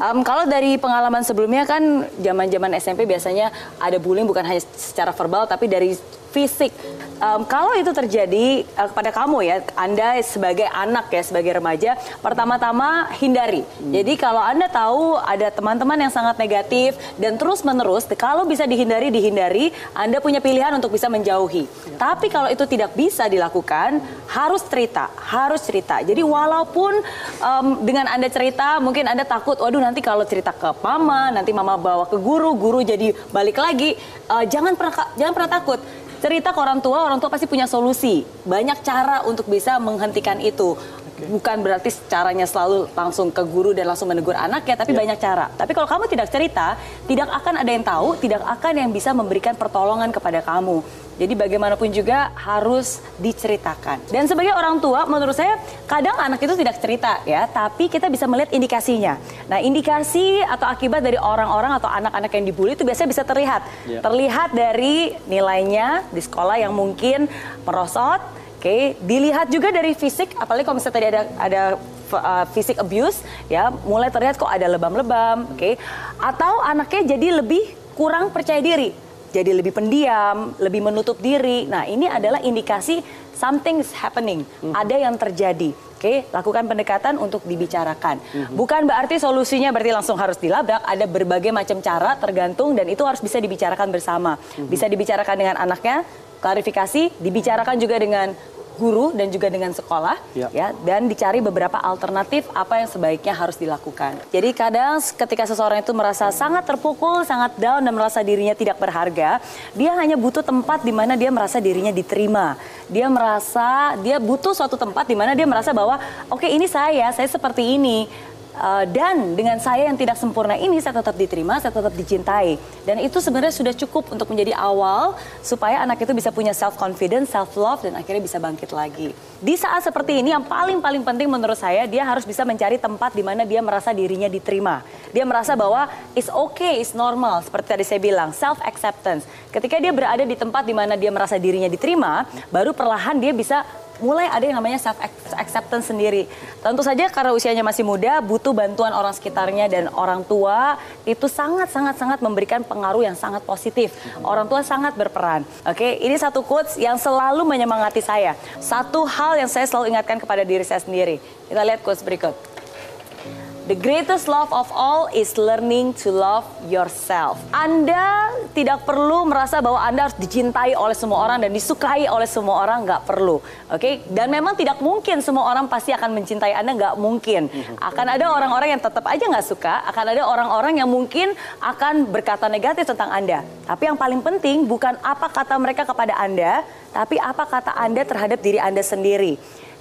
Um, kalau dari pengalaman sebelumnya kan zaman-zaman SMP biasanya ada bullying bukan hanya secara verbal tapi dari fisik. Um, kalau itu terjadi uh, kepada kamu ya, Anda sebagai anak ya, sebagai remaja, pertama-tama hindari. Hmm. Jadi kalau Anda tahu ada teman-teman yang sangat negatif dan terus-menerus, kalau bisa dihindari, dihindari, Anda punya pilihan untuk bisa menjauhi. Ya. Tapi kalau itu tidak bisa dilakukan, harus cerita, harus cerita. Jadi walaupun um, dengan Anda cerita, mungkin Anda takut, waduh nanti kalau cerita ke mama, nanti mama bawa ke guru, guru jadi balik lagi, uh, jangan pernah jangan pernah takut cerita ke orang tua, orang tua pasti punya solusi. Banyak cara untuk bisa menghentikan itu. Bukan berarti caranya selalu langsung ke guru dan langsung menegur anak ya, tapi yeah. banyak cara. Tapi kalau kamu tidak cerita, tidak akan ada yang tahu, tidak akan yang bisa memberikan pertolongan kepada kamu. Jadi bagaimanapun juga harus diceritakan. Dan sebagai orang tua, menurut saya kadang anak itu tidak cerita ya, tapi kita bisa melihat indikasinya. Nah, indikasi atau akibat dari orang-orang atau anak-anak yang dibully itu biasanya bisa terlihat. Yeah. Terlihat dari nilainya di sekolah yang mungkin merosot, oke. Okay. Dilihat juga dari fisik, apalagi kalau misalnya tadi ada ada uh, fisik abuse ya, mulai terlihat kok ada lebam-lebam, oke. Okay. Atau anaknya jadi lebih kurang percaya diri jadi lebih pendiam, lebih menutup diri. Nah, ini adalah indikasi something is happening, hmm. ada yang terjadi. Oke, lakukan pendekatan untuk dibicarakan. Hmm. Bukan berarti solusinya berarti langsung harus dilabrak, ada berbagai macam cara tergantung dan itu harus bisa dibicarakan bersama. Hmm. Bisa dibicarakan dengan anaknya, klarifikasi, dibicarakan juga dengan guru dan juga dengan sekolah ya. ya dan dicari beberapa alternatif apa yang sebaiknya harus dilakukan. Jadi kadang ketika seseorang itu merasa sangat terpukul, sangat down dan merasa dirinya tidak berharga, dia hanya butuh tempat di mana dia merasa dirinya diterima. Dia merasa dia butuh suatu tempat di mana dia merasa bahwa oke okay, ini saya, saya seperti ini Uh, dan dengan saya yang tidak sempurna ini saya tetap diterima, saya tetap dicintai. Dan itu sebenarnya sudah cukup untuk menjadi awal supaya anak itu bisa punya self confidence, self love dan akhirnya bisa bangkit lagi. Di saat seperti ini yang paling paling penting menurut saya dia harus bisa mencari tempat di mana dia merasa dirinya diterima. Dia merasa bahwa it's okay, it's normal seperti tadi saya bilang, self acceptance. Ketika dia berada di tempat di mana dia merasa dirinya diterima, baru perlahan dia bisa mulai ada yang namanya self acceptance sendiri. Tentu saja karena usianya masih muda, butuh bantuan orang sekitarnya dan orang tua itu sangat sangat sangat memberikan pengaruh yang sangat positif. Orang tua sangat berperan. Oke, ini satu quotes yang selalu menyemangati saya. Satu hal yang saya selalu ingatkan kepada diri saya sendiri. Kita lihat quotes berikut. The greatest love of all is learning to love yourself. Anda tidak perlu merasa bahwa Anda harus dicintai oleh semua orang dan disukai oleh semua orang, nggak perlu. Oke, okay? dan memang tidak mungkin semua orang pasti akan mencintai Anda, nggak mungkin. Akan ada orang-orang yang tetap aja nggak suka, akan ada orang-orang yang mungkin akan berkata negatif tentang Anda. Tapi yang paling penting bukan apa kata mereka kepada Anda, tapi apa kata Anda terhadap diri Anda sendiri.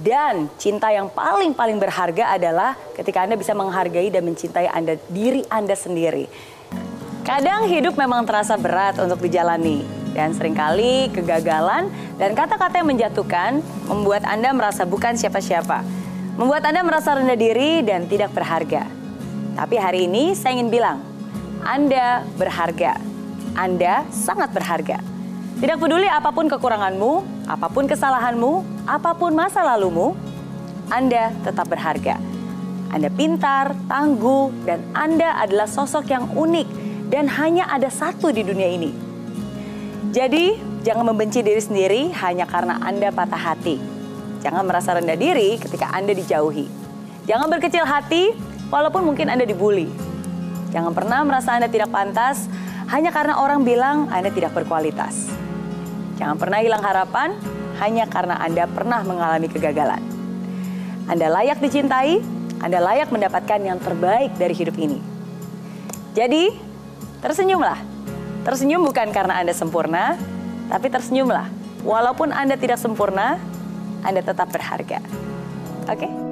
Dan cinta yang paling-paling berharga adalah ketika Anda bisa menghargai dan mencintai Anda diri Anda sendiri. Kadang hidup memang terasa berat untuk dijalani dan sering kali kegagalan dan kata-kata yang menjatuhkan membuat Anda merasa bukan siapa-siapa. Membuat Anda merasa rendah diri dan tidak berharga. Tapi hari ini saya ingin bilang, Anda berharga. Anda sangat berharga. Tidak peduli apa pun kekuranganmu, apa pun kesalahanmu, apa pun masa lalumu, Anda tetap berharga. Anda pintar, tangguh, dan Anda adalah sosok yang unik dan hanya ada satu di dunia ini. Jadi, jangan membenci diri sendiri hanya karena Anda patah hati. Jangan merasa rendah diri ketika Anda dijauhi. Jangan berkecil hati walaupun mungkin Anda dibully. Jangan pernah merasa Anda tidak pantas hanya karena orang bilang Anda tidak berkualitas. Jangan pernah hilang harapan hanya karena Anda pernah mengalami kegagalan. Anda layak dicintai, Anda layak mendapatkan yang terbaik dari hidup ini. Jadi, tersenyumlah. Tersenyum bukan karena Anda sempurna, tapi tersenyumlah. Walaupun Anda tidak sempurna, Anda tetap berharga. Oke? Okay?